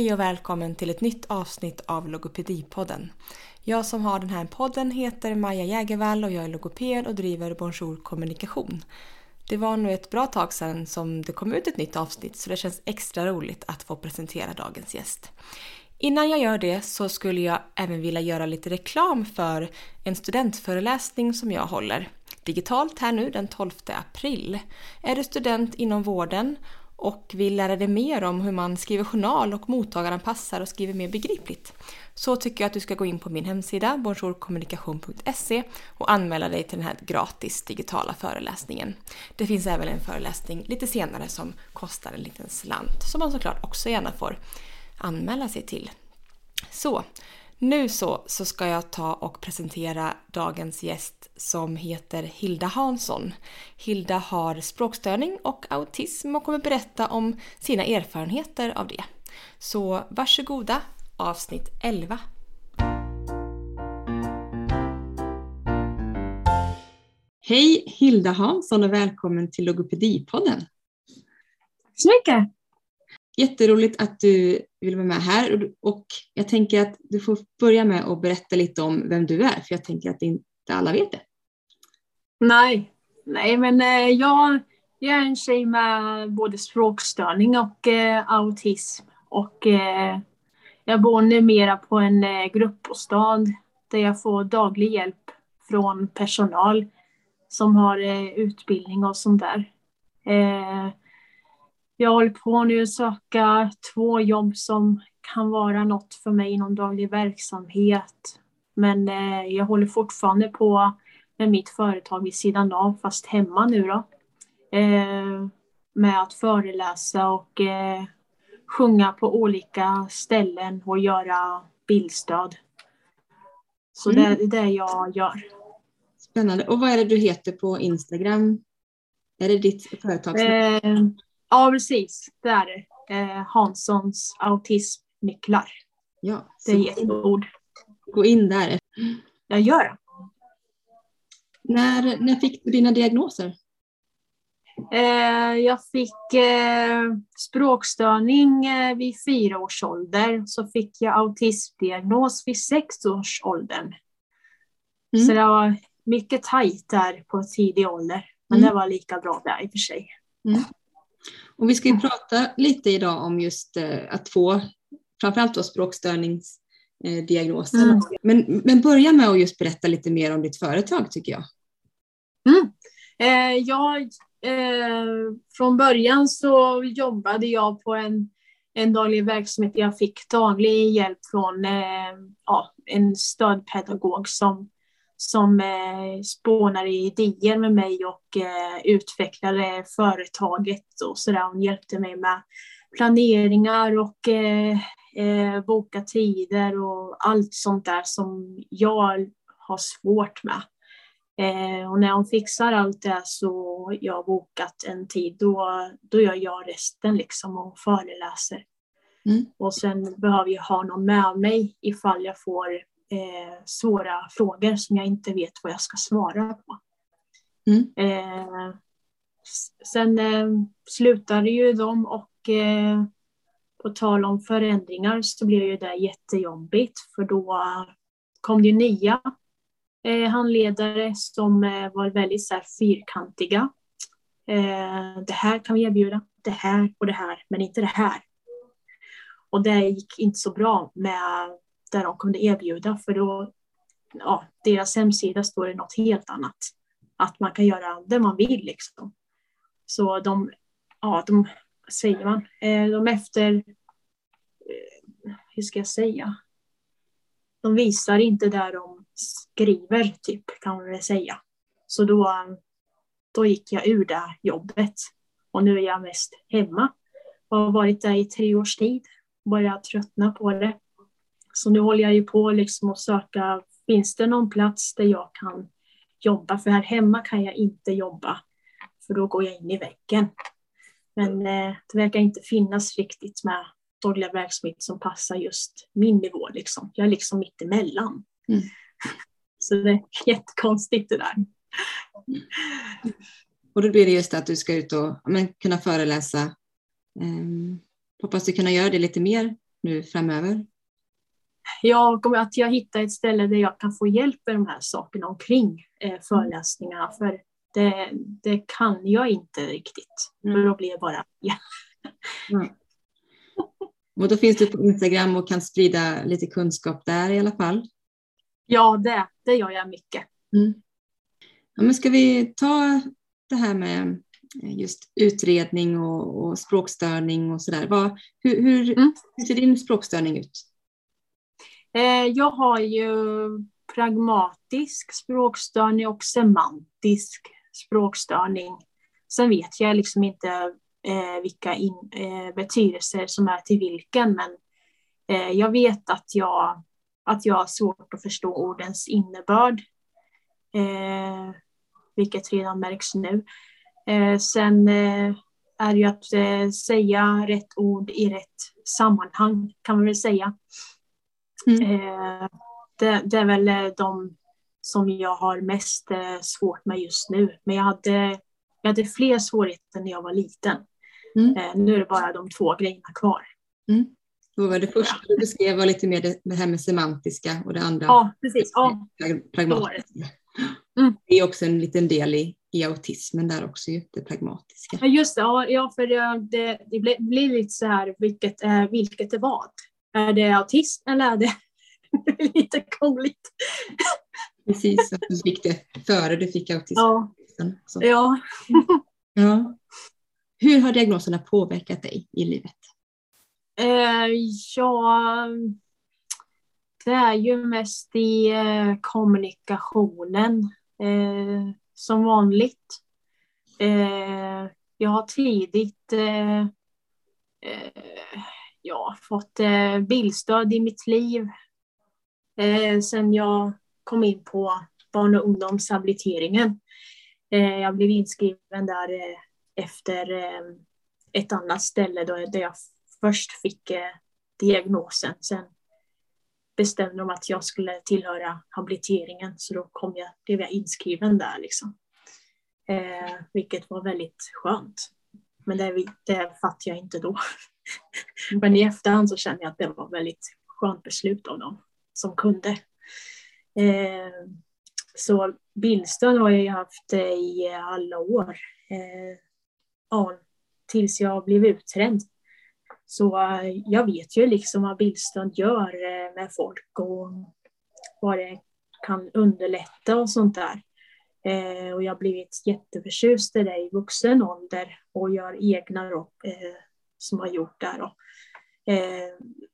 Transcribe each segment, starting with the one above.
Hej och välkommen till ett nytt avsnitt av Logopedipodden. Jag som har den här podden heter Maja Jägervall och jag är logoped och driver Bonjour Kommunikation. Det var nu ett bra tag sedan som det kom ut ett nytt avsnitt så det känns extra roligt att få presentera dagens gäst. Innan jag gör det så skulle jag även vilja göra lite reklam för en studentföreläsning som jag håller digitalt här nu den 12 april. Är du student inom vården och vill lära dig mer om hur man skriver journal och mottagaranpassar och skriver mer begripligt så tycker jag att du ska gå in på min hemsida bonjourkommunikation.se och anmäla dig till den här gratis digitala föreläsningen. Det finns även en föreläsning lite senare som kostar en liten slant som man såklart också gärna får anmäla sig till. Så, nu så, så ska jag ta och presentera dagens gäst som heter Hilda Hansson. Hilda har språkstörning och autism och kommer berätta om sina erfarenheter av det. Så varsågoda, avsnitt 11. Hej Hilda Hansson och välkommen till Logopedipodden. Tack så mycket. Jätteroligt att du vill vara med här och jag tänker att du får börja med att berätta lite om vem du är för jag tänker att inte alla vet det. Nej, nej men eh, jag, jag är en tjej med både språkstörning och eh, autism och eh, jag bor numera på en eh, gruppbostad där jag får daglig hjälp från personal som har eh, utbildning och sånt där. Eh, jag håller på nu att söka två jobb som kan vara något för mig inom daglig verksamhet. Men eh, jag håller fortfarande på med mitt företag vid sidan av, fast hemma nu då. Eh, med att föreläsa och eh, sjunga på olika ställen och göra bildstöd. Så mm. det är det jag gör. Spännande. Och vad är det du heter på Instagram? Är det ditt företagsnamn? Ja, precis. Det är det. Eh, Hanssons autismnycklar. Ja, det är ett ord. Gå in där. Jag gör det. När, när fick du dina diagnoser? Eh, jag fick eh, språkstörning eh, vid fyra års ålder. Så fick jag autismdiagnos vid sex års åldern. Mm. Så det var mycket tajt där på tidig ålder. Men mm. det var lika bra där i och för sig. Mm. Och vi ska ju prata lite idag om just eh, att få framförallt då språkstörningsdiagnosen. Mm. Men, men börja med att just berätta lite mer om ditt företag tycker jag. Mm. Eh, jag eh, från början så jobbade jag på en, en daglig verksamhet. Jag fick daglig hjälp från eh, ja, en stödpedagog som som eh, spånade idéer med mig och eh, utvecklade företaget och sådär. Hon hjälpte mig med planeringar och eh, eh, boka tider och allt sånt där som jag har svårt med. Eh, och när hon fixar allt det så jag bokat en tid, då, då gör jag resten liksom och föreläser. Mm. Och sen behöver jag ha någon med mig ifall jag får eh, svåra frågor som jag inte vet vad jag ska svara på. Mm. Eh, sen eh, slutade ju de och eh, på tal om förändringar så blev ju det jättejobbigt för då kom det ju nya eh, handledare som eh, var väldigt så här, fyrkantiga. Eh, det här kan vi erbjuda, det här och det här, men inte det här. Och det gick inte så bra med där de kunde erbjuda för då, ja, deras hemsida står det något helt annat. Att man kan göra det man vill liksom. Så de, ja, de, säger man, eh, de efter, eh, hur ska jag säga? De visar inte där de skriver, typ, kan man väl säga. Så då, då gick jag ur det jobbet. Och nu är jag mest hemma. Jag har varit där i tre års tid. Börjat tröttna på det. Så nu håller jag ju på liksom att söka, finns det någon plats där jag kan jobba? För här hemma kan jag inte jobba, för då går jag in i väggen. Men eh, det verkar inte finnas riktigt med dagliga verksamhet som passar just min nivå. Liksom. Jag är liksom mitt emellan. Mm. Så det är jättekonstigt det där. Och då blir det just att du ska ut och men, kunna föreläsa. Um, hoppas du kunna göra det lite mer nu framöver? Jag att jag hittar ett ställe där jag kan få hjälp med de här sakerna omkring eh, föreläsningarna. För det, det, kan jag inte riktigt. Mm. För då blir det bara ja. Mm. Och då finns du på Instagram och kan sprida lite kunskap där i alla fall? Ja, det, det gör jag mycket. Mm. Ja, men ska vi ta det här med just utredning och, och språkstörning och sådär. Hur, hur, mm. hur ser din språkstörning ut? Eh, jag har ju pragmatisk språkstörning och semantisk språkstörning. Sen vet jag liksom inte eh, vilka in, eh, betydelser som är till vilken, men eh, jag vet att jag, att jag har svårt att förstå ordens innebörd, eh, vilket redan märks nu. Eh, sen eh, är det ju att eh, säga rätt ord i rätt sammanhang, kan man väl säga. Mm. Eh, det, det, är väl de som jag har mest svårt med just nu. Men jag hade, jag hade fler svårigheter när jag var liten. Mm. nu är det bara de två grejerna kvar. Mm. Då var det första du beskrev var lite mer det här med semantiska och det andra ja, precis. Ja. pragmatiska. Mm. Det är också en liten del i, i autismen där också, ju, det pragmatiska. Ja, just det. Ja, för det, det blir, blir lite så här, vilket är, vilket är vad? Är det autism eller är det lite krångligt? Precis, att du fick det före du fick autism. Ja. Så. ja. ja. Hur har diagnoserna påverkat dig i livet? Eh, ja, det är ju mest i eh, kommunikationen eh, som vanligt. Eh, jag har tidigt eh, eh, ja, fått eh, bilstöd i mitt liv eh, sen jag kom in på barn och ungdomshabiliteringen. Eh, jag blev inskriven där eh, efter ett annat ställe då, där jag först fick diagnosen. Sen bestämde de att jag skulle tillhöra habiliteringen så då kom jag, blev jag inskriven där liksom. Eh, vilket var väldigt skönt. Men det, det fattade jag inte då. Men i efterhand så känner jag att det var ett väldigt skönt beslut av dem som kunde. Eh, så bilstöd har jag haft i alla år. Eh, ja, tills jag blev utträdd. Så eh, jag vet ju liksom vad bilstöd gör eh, med folk och vad det kan underlätta och sånt där. Eh, och jag har blivit jätteförtjust i det i vuxen ålder och gör egna då, eh, som har gjort det. Då. Eh,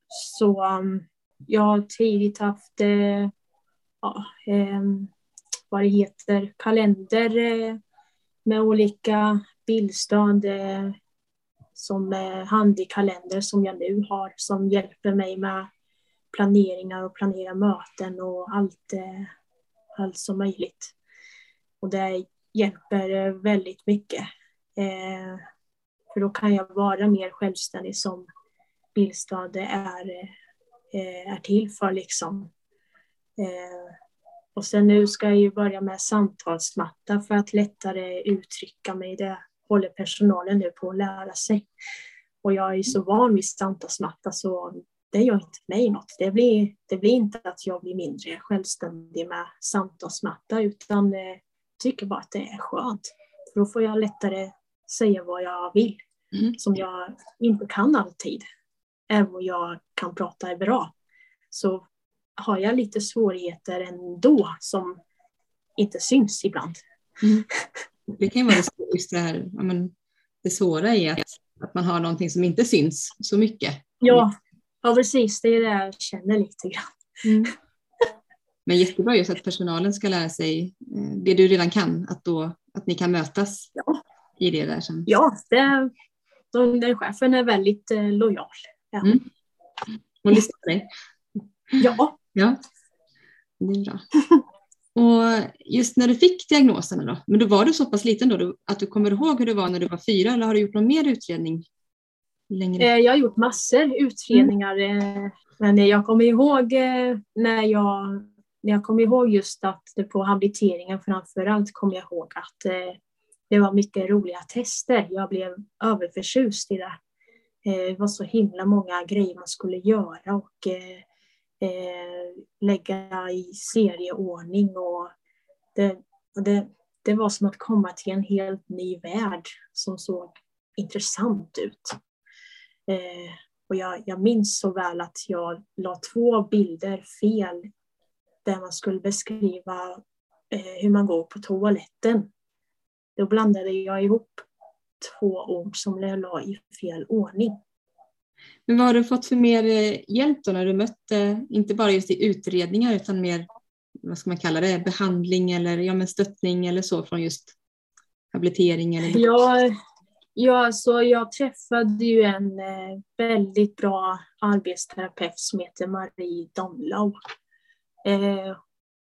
så um, jag har tidigt haft eh, ja, eh, vad det heter, kalender med olika bildstöd som handikalender som jag nu har som hjälper mig med planeringar och planera möten och allt, eh, allt som möjligt. Och det hjälper väldigt mycket. För då kan jag vara mer självständig som Billstad är, eh, är till för. Liksom. Eh, och sen nu ska jag ju börja med samtalsmatta för att lättare uttrycka mig. Det håller personalen nu på att lära sig. Och jag är så van vid samtalsmatta så det gör inte mig något. Det blir, det blir inte att jag blir mindre självständig med samtalsmatta utan eh, tycker bara att det är skönt. För då får jag lättare säga vad jag vill, mm. som jag inte kan alltid. Även om jag kan prata bra så har jag lite svårigheter ändå som inte syns ibland. Mm. Det kan ju vara just det här, men, det svåra i att, att man har någonting som inte syns så mycket. Ja, ja precis. Det är det jag känner lite grann. Mm. Men jättebra just att personalen ska lära sig eh, det du redan kan, att, då, att ni kan mötas ja. i det där. Som... Ja, det, den chefen är väldigt eh, lojal. Ja. Mm. Hon lyssnar på dig? Ja. ja. Det är bra. Och just när du fick diagnosen då, men då var du så pass liten då att du kommer ihåg hur det var när du var fyra eller har du gjort någon mer utredning? Längre? Eh, jag har gjort massor utredningar mm. men jag kommer ihåg eh, när jag, när jag kommer ihåg just att på habiliteringen framförallt kommer jag ihåg att det var mycket roliga tester. Jag blev överförtjust i det. Eh, det var så himla många grejer man skulle göra och eh, eh, lägga i serieordning och det, det, det var som att komma till en helt ny värld som såg intressant ut. Och jag, jag minns så väl att jag la två bilder fel där man skulle beskriva hur man går på toaletten. Då blandade jag ihop två ord som jag la i fel ordning. Men vad har du fått för mer eh, hjälp då när du mötte, inte bara just i utredningar utan mer, vad ska man kalla det, behandling eller ja, men stöttning eller så från just habilitering? Eller... Ja, ja alltså jag träffade ju en eh, väldigt bra arbetsterapeut som heter Marie Domlau. Eh,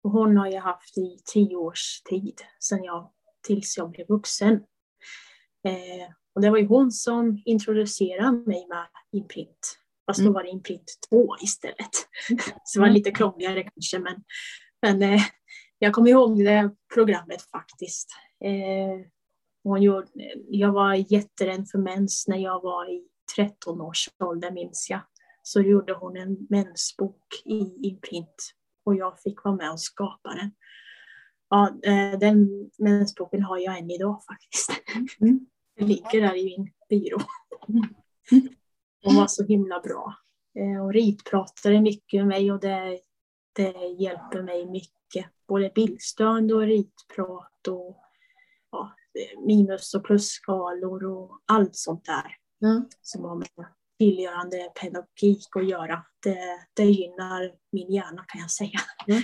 och hon har jag haft i tio års tid sedan jag, tills jag blev vuxen. Eh, och det var ju hon som introducerade mig med imprint. Fast då mm. var det imprint 2 istället. Så det var lite krångligare kanske men, men eh, jag kommer ihåg det programmet faktiskt. Eh, hon gjorde, jag var jätterädd för mens när jag var i 13 års ålder minns jag. Så gjorde hon en mensbok i imprint och jag fick vara med och skapa den. Ja, eh, den mensboken har jag än idag faktiskt. Mm. Den ligger där i min byrå. Hon var så himla bra. Eh, och ritpratade mycket med mig och det, det hjälper mig mycket. Både bildstöd och ritprat och ja, minus och plusskalor och allt sånt där. Mm. Som har med tillgörande pedagogik att göra. Det, det gynnar min hjärna kan jag säga. Mm.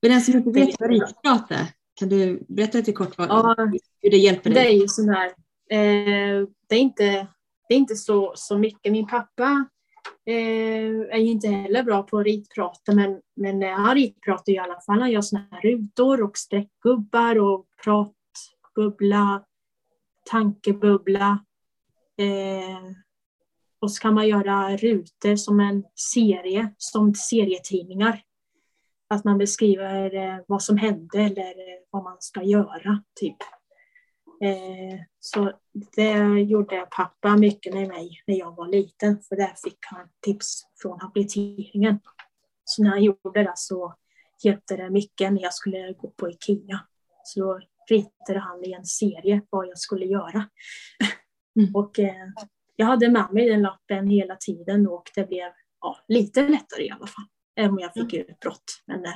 För den som inte vet vad ritprat är, kan du berätta lite kort vad, ja, hur det hjälper dig? Det är ju sån här Eh, det är inte, det är inte så, så mycket. Min pappa eh, är ju inte heller bra på att ritprata, men, men han ritpratar i alla fall. Han gör såna här rutor och streckgubbar och pratbubbla, tankebubbla. Eh, och så kan man göra rutor som en serie, som serietidningar. Att man beskriver eh, vad som hände eller vad man ska göra, typ. Eh, så det gjorde pappa mycket med mig när jag var liten, för där fick han tips från habiliteringen. Så när han gjorde det så hjälpte det mycket när jag skulle gå på IKEA. Så då ritade han i en serie vad jag skulle göra. Mm. och eh, jag hade med mig den lappen hela tiden och det blev ja, lite lättare i alla fall. Även om jag fick mm. utbrott. Men eh,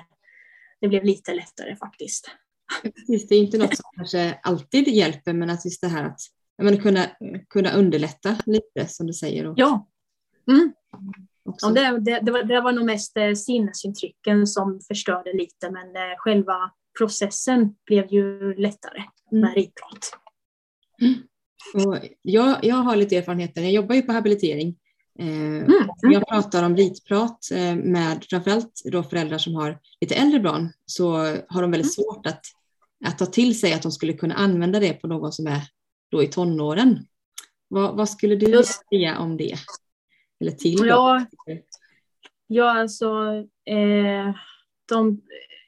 det blev lite lättare faktiskt. Precis, det är inte något som kanske alltid hjälper, men att just det här att menar, kunna, kunna underlätta lite som du säger. Och... Ja. Mm. ja det, det, det, var, det var nog mest eh, sinnesintrycken som förstörde lite, men eh, själva processen blev ju lättare med mm. ritprat. Mm. Och jag, jag har lite erfarenheter, jag jobbar ju på habilitering. Eh, mm. Jag pratar om ritprat med framförallt då föräldrar som har lite äldre barn så har de väldigt mm. svårt att att ta till sig att de skulle kunna använda det på någon som är då i tonåren. Vad, vad skulle du Just. säga om det? Eller till ja, ja, alltså eh, de,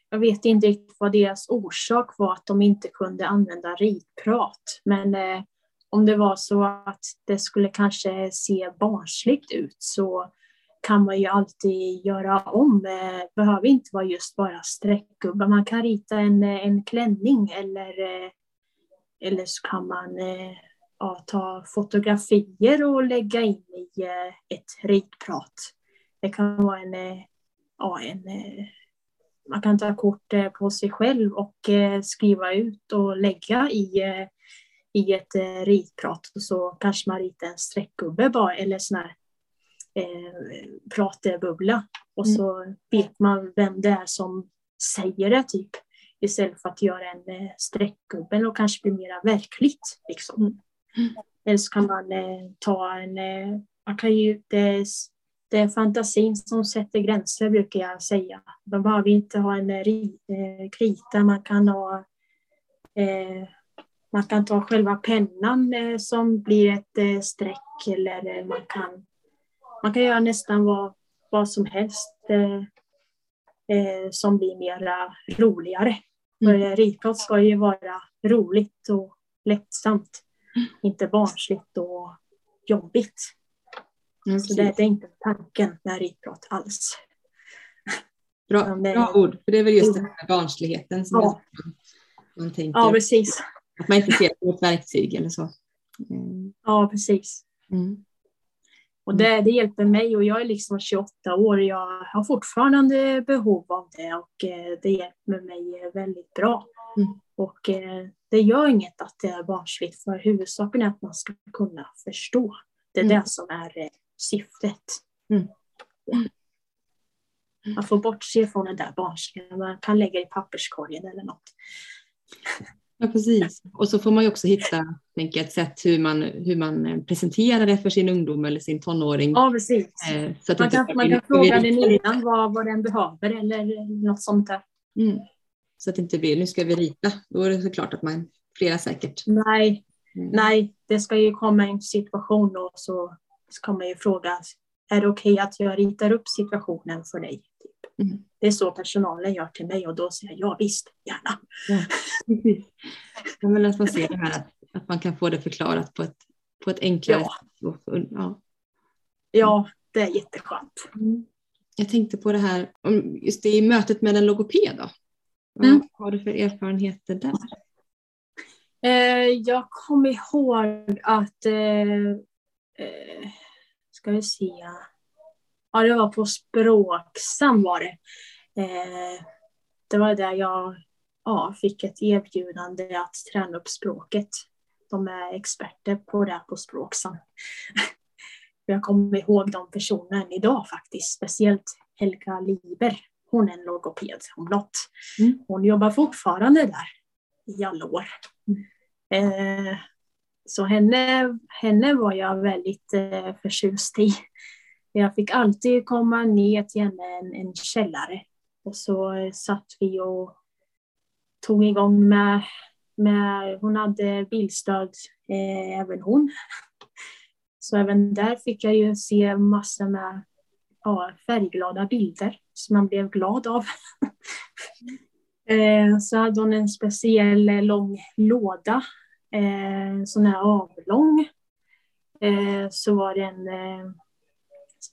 jag vet inte riktigt vad deras orsak var att de inte kunde använda ritprat. Men eh, om det var så att det skulle kanske se barnsligt ut så kan man ju alltid göra om. Det behöver inte vara just bara streckgubbar. Man kan rita en, eh, en klänning eller, eh, eller så kan man ja, ta fotografier och lägga in i ett ritprat. Det kan vara en, ja, en man kan ta kort på sig själv och skriva ut och lägga i, i ett ritprat. Och så kanske man ritar en streckgubbe bara eller sån här eh, pratbubbla. Och så vet man vem det är som säger det typ. Istället för att göra en eh, streckgubbe och kanske bli mer verkligt. Liksom. Mm. Eller så kan man eh, ta en, eh, man kan ju, det, det är fantasin som sätter gränser brukar jag säga. Man behöver inte ha en eh, eh krita, man kan ha eh, man kan ta själva pennan eh, som blir ett eh, streck eller man kan man kan göra nästan vad, vad som helst eh, eh, som blir mera roligare. Mm. För ska ju vara roligt och lättsamt, mm. inte barnsligt och jobbigt. Mm, så det, det, är inte tanken med ritprat alls. Bra, bra ord, för det är väl just den här barnsligheten som ja. man tänker. Ja, precis. Att man inte ser det som ett verktyg eller så. Mm. Ja, precis. Mm. Och det, det hjälper mig och jag är liksom 28 år och jag har fortfarande behov av det och eh, det hjälper mig väldigt bra. Mm. Och eh, det gör inget att det är barnsligt för huvudsaken är att man ska kunna förstå. Det är mm. det som är eh, syftet. Mm. Man får bortse från det där barnsliga, man kan lägga det i papperskorgen eller något. Ja, precis. Och så får man ju också hitta tänker, ett sätt hur man, hur man presenterar det för sin ungdom eller sin tonåring. Ja, precis. Eh, så att man, kan, man kan fråga den innan vad, vad den behöver eller något sånt där. Mm. Så att det inte blir, nu ska vi rita, då är det såklart att man, flera säkert. Nej, mm. nej, det ska ju komma en situation och så ska man ju fråga, är det okej okay att jag ritar upp situationen för dig? Mm. Det är så personalen gör till mig och då säger jag ja visst, gärna. Ja, men att man ser det här att, att man kan få det förklarat på ett, på ett enklare ja. sätt. Ja. ja, det är jätteskönt. Mm. Jag tänkte på det här, just det i mötet med en logoped. Då. Vad mm. har du för erfarenheter där? Eh, jag kommer ihåg att, eh, eh, ska vi se, ja det var på Språksam var det. Eh, det var där jag ja, fick ett erbjudande att träna upp språket. De är experter på det på Språksam. jag kommer ihåg de personerna idag faktiskt, speciellt Helga Liber hon är en logoped om något. Mm. Hon jobbar fortfarande där i alla år. Eh, så henne, henne var jag väldigt eh, förtjust i. Jag fick alltid komma ner till henne en, en källare och så eh, satt vi och tog igång med, med hon hade bilstöd eh, även hon. Så även där fick jag ju se massor med ja, färgglada bilder som man blev glad av. eh, så hade hon en speciell eh, lång låda, eh, sån här avlång. Eh, så var det en, eh,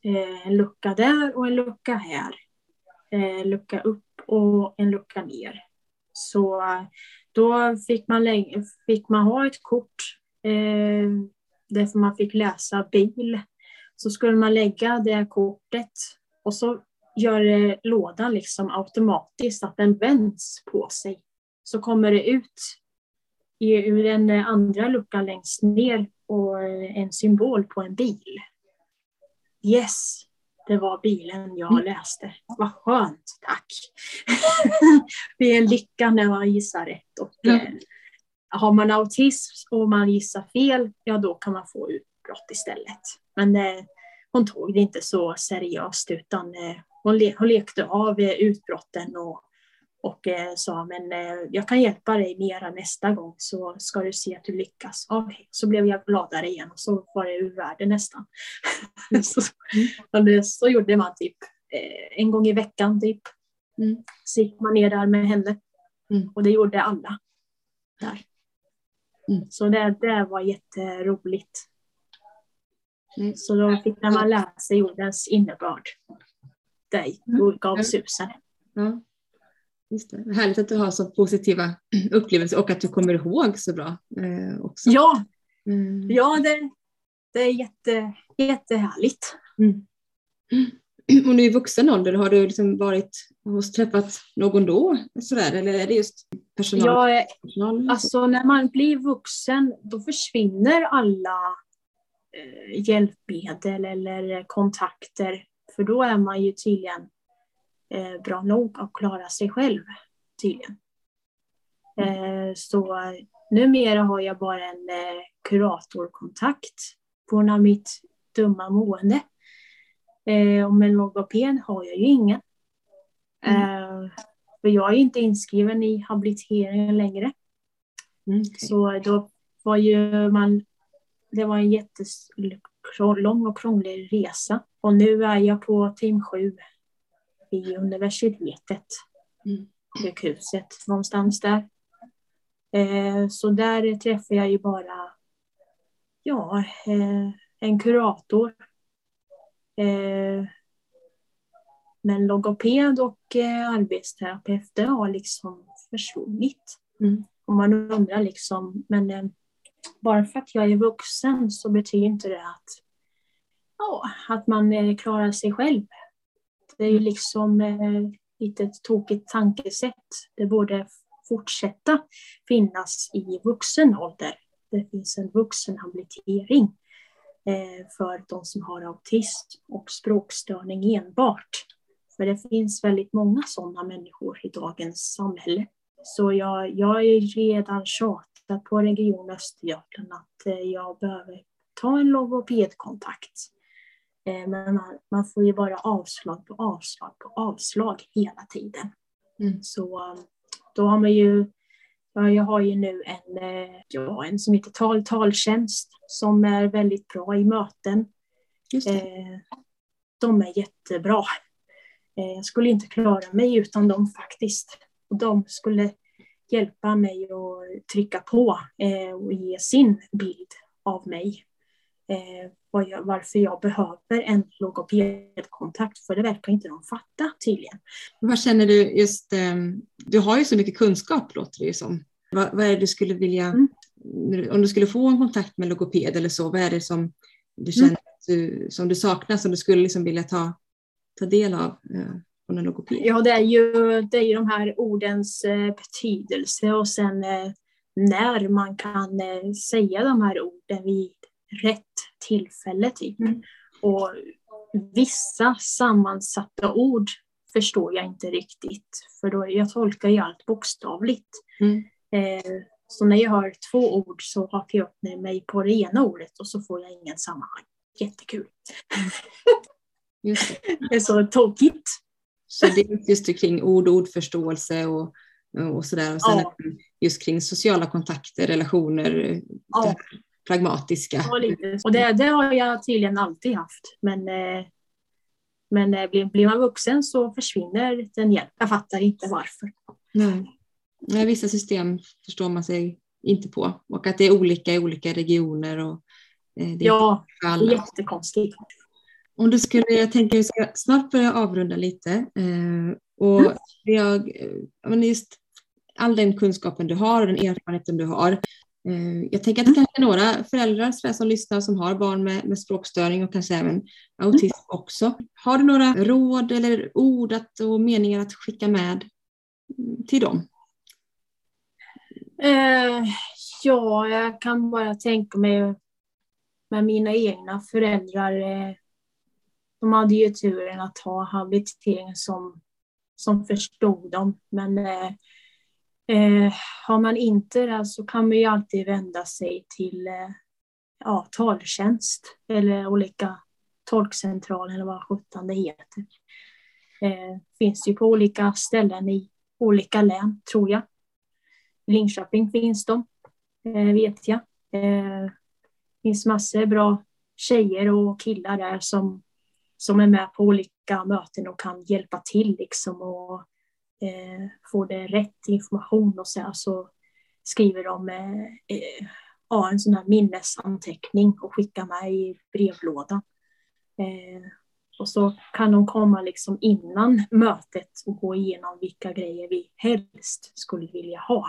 eh en lucka där och en lucka här. Eh, lucka upp och en lucka ner. Så då fick man, fick man ha ett kort eh, där man fick läsa bil. Så skulle man lägga det kortet och så gör lådan liksom automatiskt att den vänds på sig. Så kommer det ut ur den andra luckan längst ner och en symbol på en bil. Yes, det var bilen jag mm. läste. Vad skönt, tack. det är en lycka när man gissar rätt. Och, mm. har man autism och man gissar fel, ja då kan man få utbrott istället. Men eh, hon tog det inte så seriöst utan eh, hon, le hon lekte av eh, utbrotten och, och eh, sa men eh, jag kan hjälpa dig mera nästa gång så ska du se att du lyckas. Okay. Så blev jag gladare igen och så var det ur världen nästan. så, mm. så gjorde man typ eh, en gång i veckan typ. Mm. Så gick man ner där med henne mm. och det gjorde alla där. Mm. Så det, det var jätteroligt. Mm. Så då fick man lära sig ordens innebörd mm. och gav susen. Ja. Just det. Härligt att du har så positiva upplevelser och att du kommer ihåg så bra. Eh, också. Ja, mm. ja det, det är jätte, jättehärligt. Mm. Och nu i vuxen ålder, har du liksom varit och träffat någon då? Sådär, eller är det just personal? Ja, personal alltså när man blir vuxen då försvinner alla eh, hjälpmedel eller kontakter för då är man ju tydligen eh, bra nog att klara sig själv. Tydligen. Eh, så numera har jag bara en eh, kuratorkontakt på grund av mitt dumma mående. Eh, och med logoped har jag ju ingen. Mm. För jag är inte inskriven i habiliteringen längre. Mm, okay. Så då var ju man, det var en jättelång och krånglig resa och nu är jag på team 7 i universitetet, mm. sjukhuset, någonstans där. Eh, så där träffar jag ju bara ja, eh, en kurator Eh, men logoped och eh, arbetsterapeuter har liksom försvunnit. Mm. Och man undrar liksom, men eh, bara för att jag är vuxen så betyder inte det att, ja, att man eh, klarar sig själv. Det är ju liksom eh, lite ett tokigt tankesätt. Det borde fortsätta finnas i vuxen ålder. Det finns en vuxenhabilitering eh, för de som har autism och språkstörning enbart. För det finns väldigt många sådana människor i dagens samhälle. Så jag, jag är redan tjatat på Region Östergötland att eh, jag behöver ta en logopedkontakt. Eh, men man, man får ju bara avslag på avslag på avslag hela tiden. Mm. Så då har man ju, ja, jag har ju nu en, eh, ja, en som heter Tal taltjänst som är väldigt bra i möten. Eh, de är jättebra. Eh, jag skulle inte klara mig utan dem faktiskt. Och de skulle hjälpa mig att trycka på eh, och ge sin bild av mig. Jag, varför jag behöver en logopedkontakt, för det verkar inte de fatta tydligen. Vad känner du just, eh, du har ju så mycket kunskap låter det ju som. Vad, vad är det du skulle vilja, Mm. om du skulle få en kontakt med logoped eller så, vad är det som du känner att du, som du saknar, som du skulle liksom vilja ta, ta del av eh, från en logoped? Ja, det är ju, det är ju de här ordens eh, betydelse och sen eh, när man kan säga de här orden vid rätt tillfälle. Typ. Mm. Och vissa sammansatta ord förstår jag inte riktigt, för då, jag tolkar ju allt bokstavligt. Mm. Eh, så när jag hör två ord så hakar jag upp mig på det ena ordet och så får jag ingen sammanhang. Jättekul. Just det. Det är så tokigt. Så det är just kring ord och ordförståelse och, och sådär. Och sen Ja. just kring sociala kontakter, relationer, Ja. Pragmatiska. Och det, det har jag tydligen alltid haft. Men, eh, men eh, blir, man vuxen så försvinner den hjälp. Jag fattar inte varför. Nej. Nej, vissa system förstår man sig inte på och att det är olika i olika regioner. Och, eh, det är Ja, det är jättekonstigt. Om du skulle, jag tänker vi ska snart börja avrunda lite. Eh, och Mm. jag, eh, men just all den kunskapen du har och den erfarenheten du har. Eh, jag tänker att det kanske är några föräldrar som lyssnar som har barn med, med språkstörning och kanske även autism också. Har du några råd eller ord att, och meningar att skicka med mm, till dem? Eh, ja, jag kan bara tänka mig med mina egna föräldrar. Eh, de hade ju turen att ha habilitering som, som förstod dem. Men eh, eh, har man inte det alltså, så kan man ju alltid vända sig till eh, ja, taltjänst eller olika tolkcentraler eller vad sjutton det heter. Eh, finns ju på olika ställen i olika län, tror jag. I Linköping finns de, eh, vet jag. Eh, finns massor bra tjejer och killar där som, som är med på olika möten och kan hjälpa till liksom och eh, få det rätt information och så, så skriver de eh, eh, ja, en sån här minnesanteckning och skickar med i brevlådan. Eh, och så kan de komma liksom innan mötet och gå igenom vilka grejer vi helst skulle vilja ha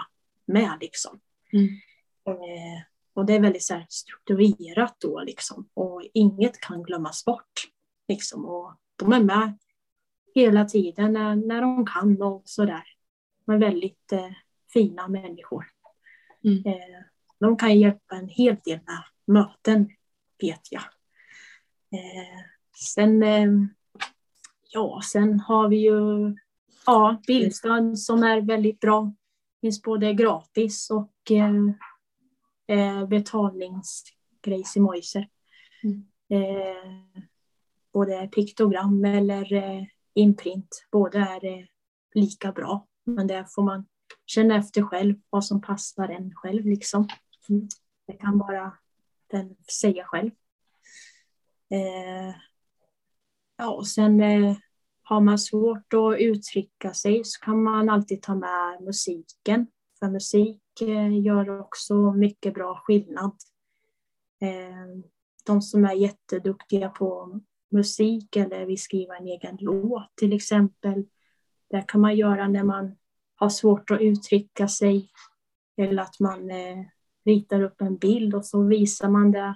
med. Liksom. Mm. Eh, och det är väldigt så strukturerat då liksom. Och inget kan glömmas bort. Liksom. Och de är med hela tiden när, när de kan och sådär. De är väldigt eh, fina människor. Mm. Eh, de kan hjälpa en hel del med möten, vet jag. Eh, sen, eh, ja, sen har vi ju ja, Bildstad som är väldigt bra. Finns både gratis och eh, eh, betalningsgrejs i Moiser. Mm. Eh, både piktogram eller eh, inprint. Båda är eh, lika bra. Men det får man känna efter själv vad som passar en själv. Liksom. Mm. Det kan bara den säga själv. Eh, ja, och sen eh, har man svårt att uttrycka sig så kan man alltid ta med musiken. För musik eh, gör också mycket bra skillnad. Eh, de som är jätteduktiga på musik eller vill skriva en egen låt till exempel. Det kan man göra när man har svårt att uttrycka sig eller att man eh, ritar upp en bild och så visar man det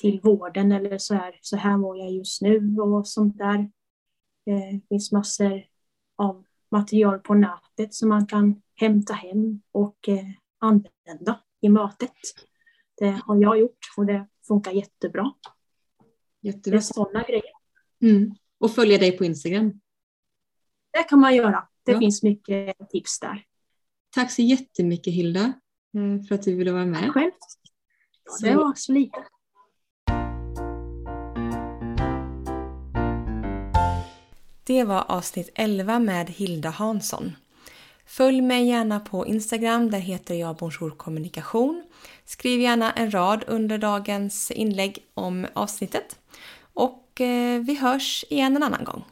till vården eller så här, så här mår jag just nu och sånt där. Eh, det finns massor av material på nätet som man kan hämta hem och eh, använda i mötet. Det har jag gjort och det funkar jättebra. Jättebra. Det är sådana grejer. Mm. Och följa dig på Instagram. Det kan man göra. Det Ja. finns mycket tips där. Tack så jättemycket Hilda eh, för att du ville vara med. Själv. Det var så lite. Det var avsnitt 11 med Hilda Hansson. Följ mig gärna på Instagram, där heter jag Bonjour Kommunikation. Skriv gärna en rad under dagens inlägg om avsnittet. Och eh, vi hörs igen en annan gång.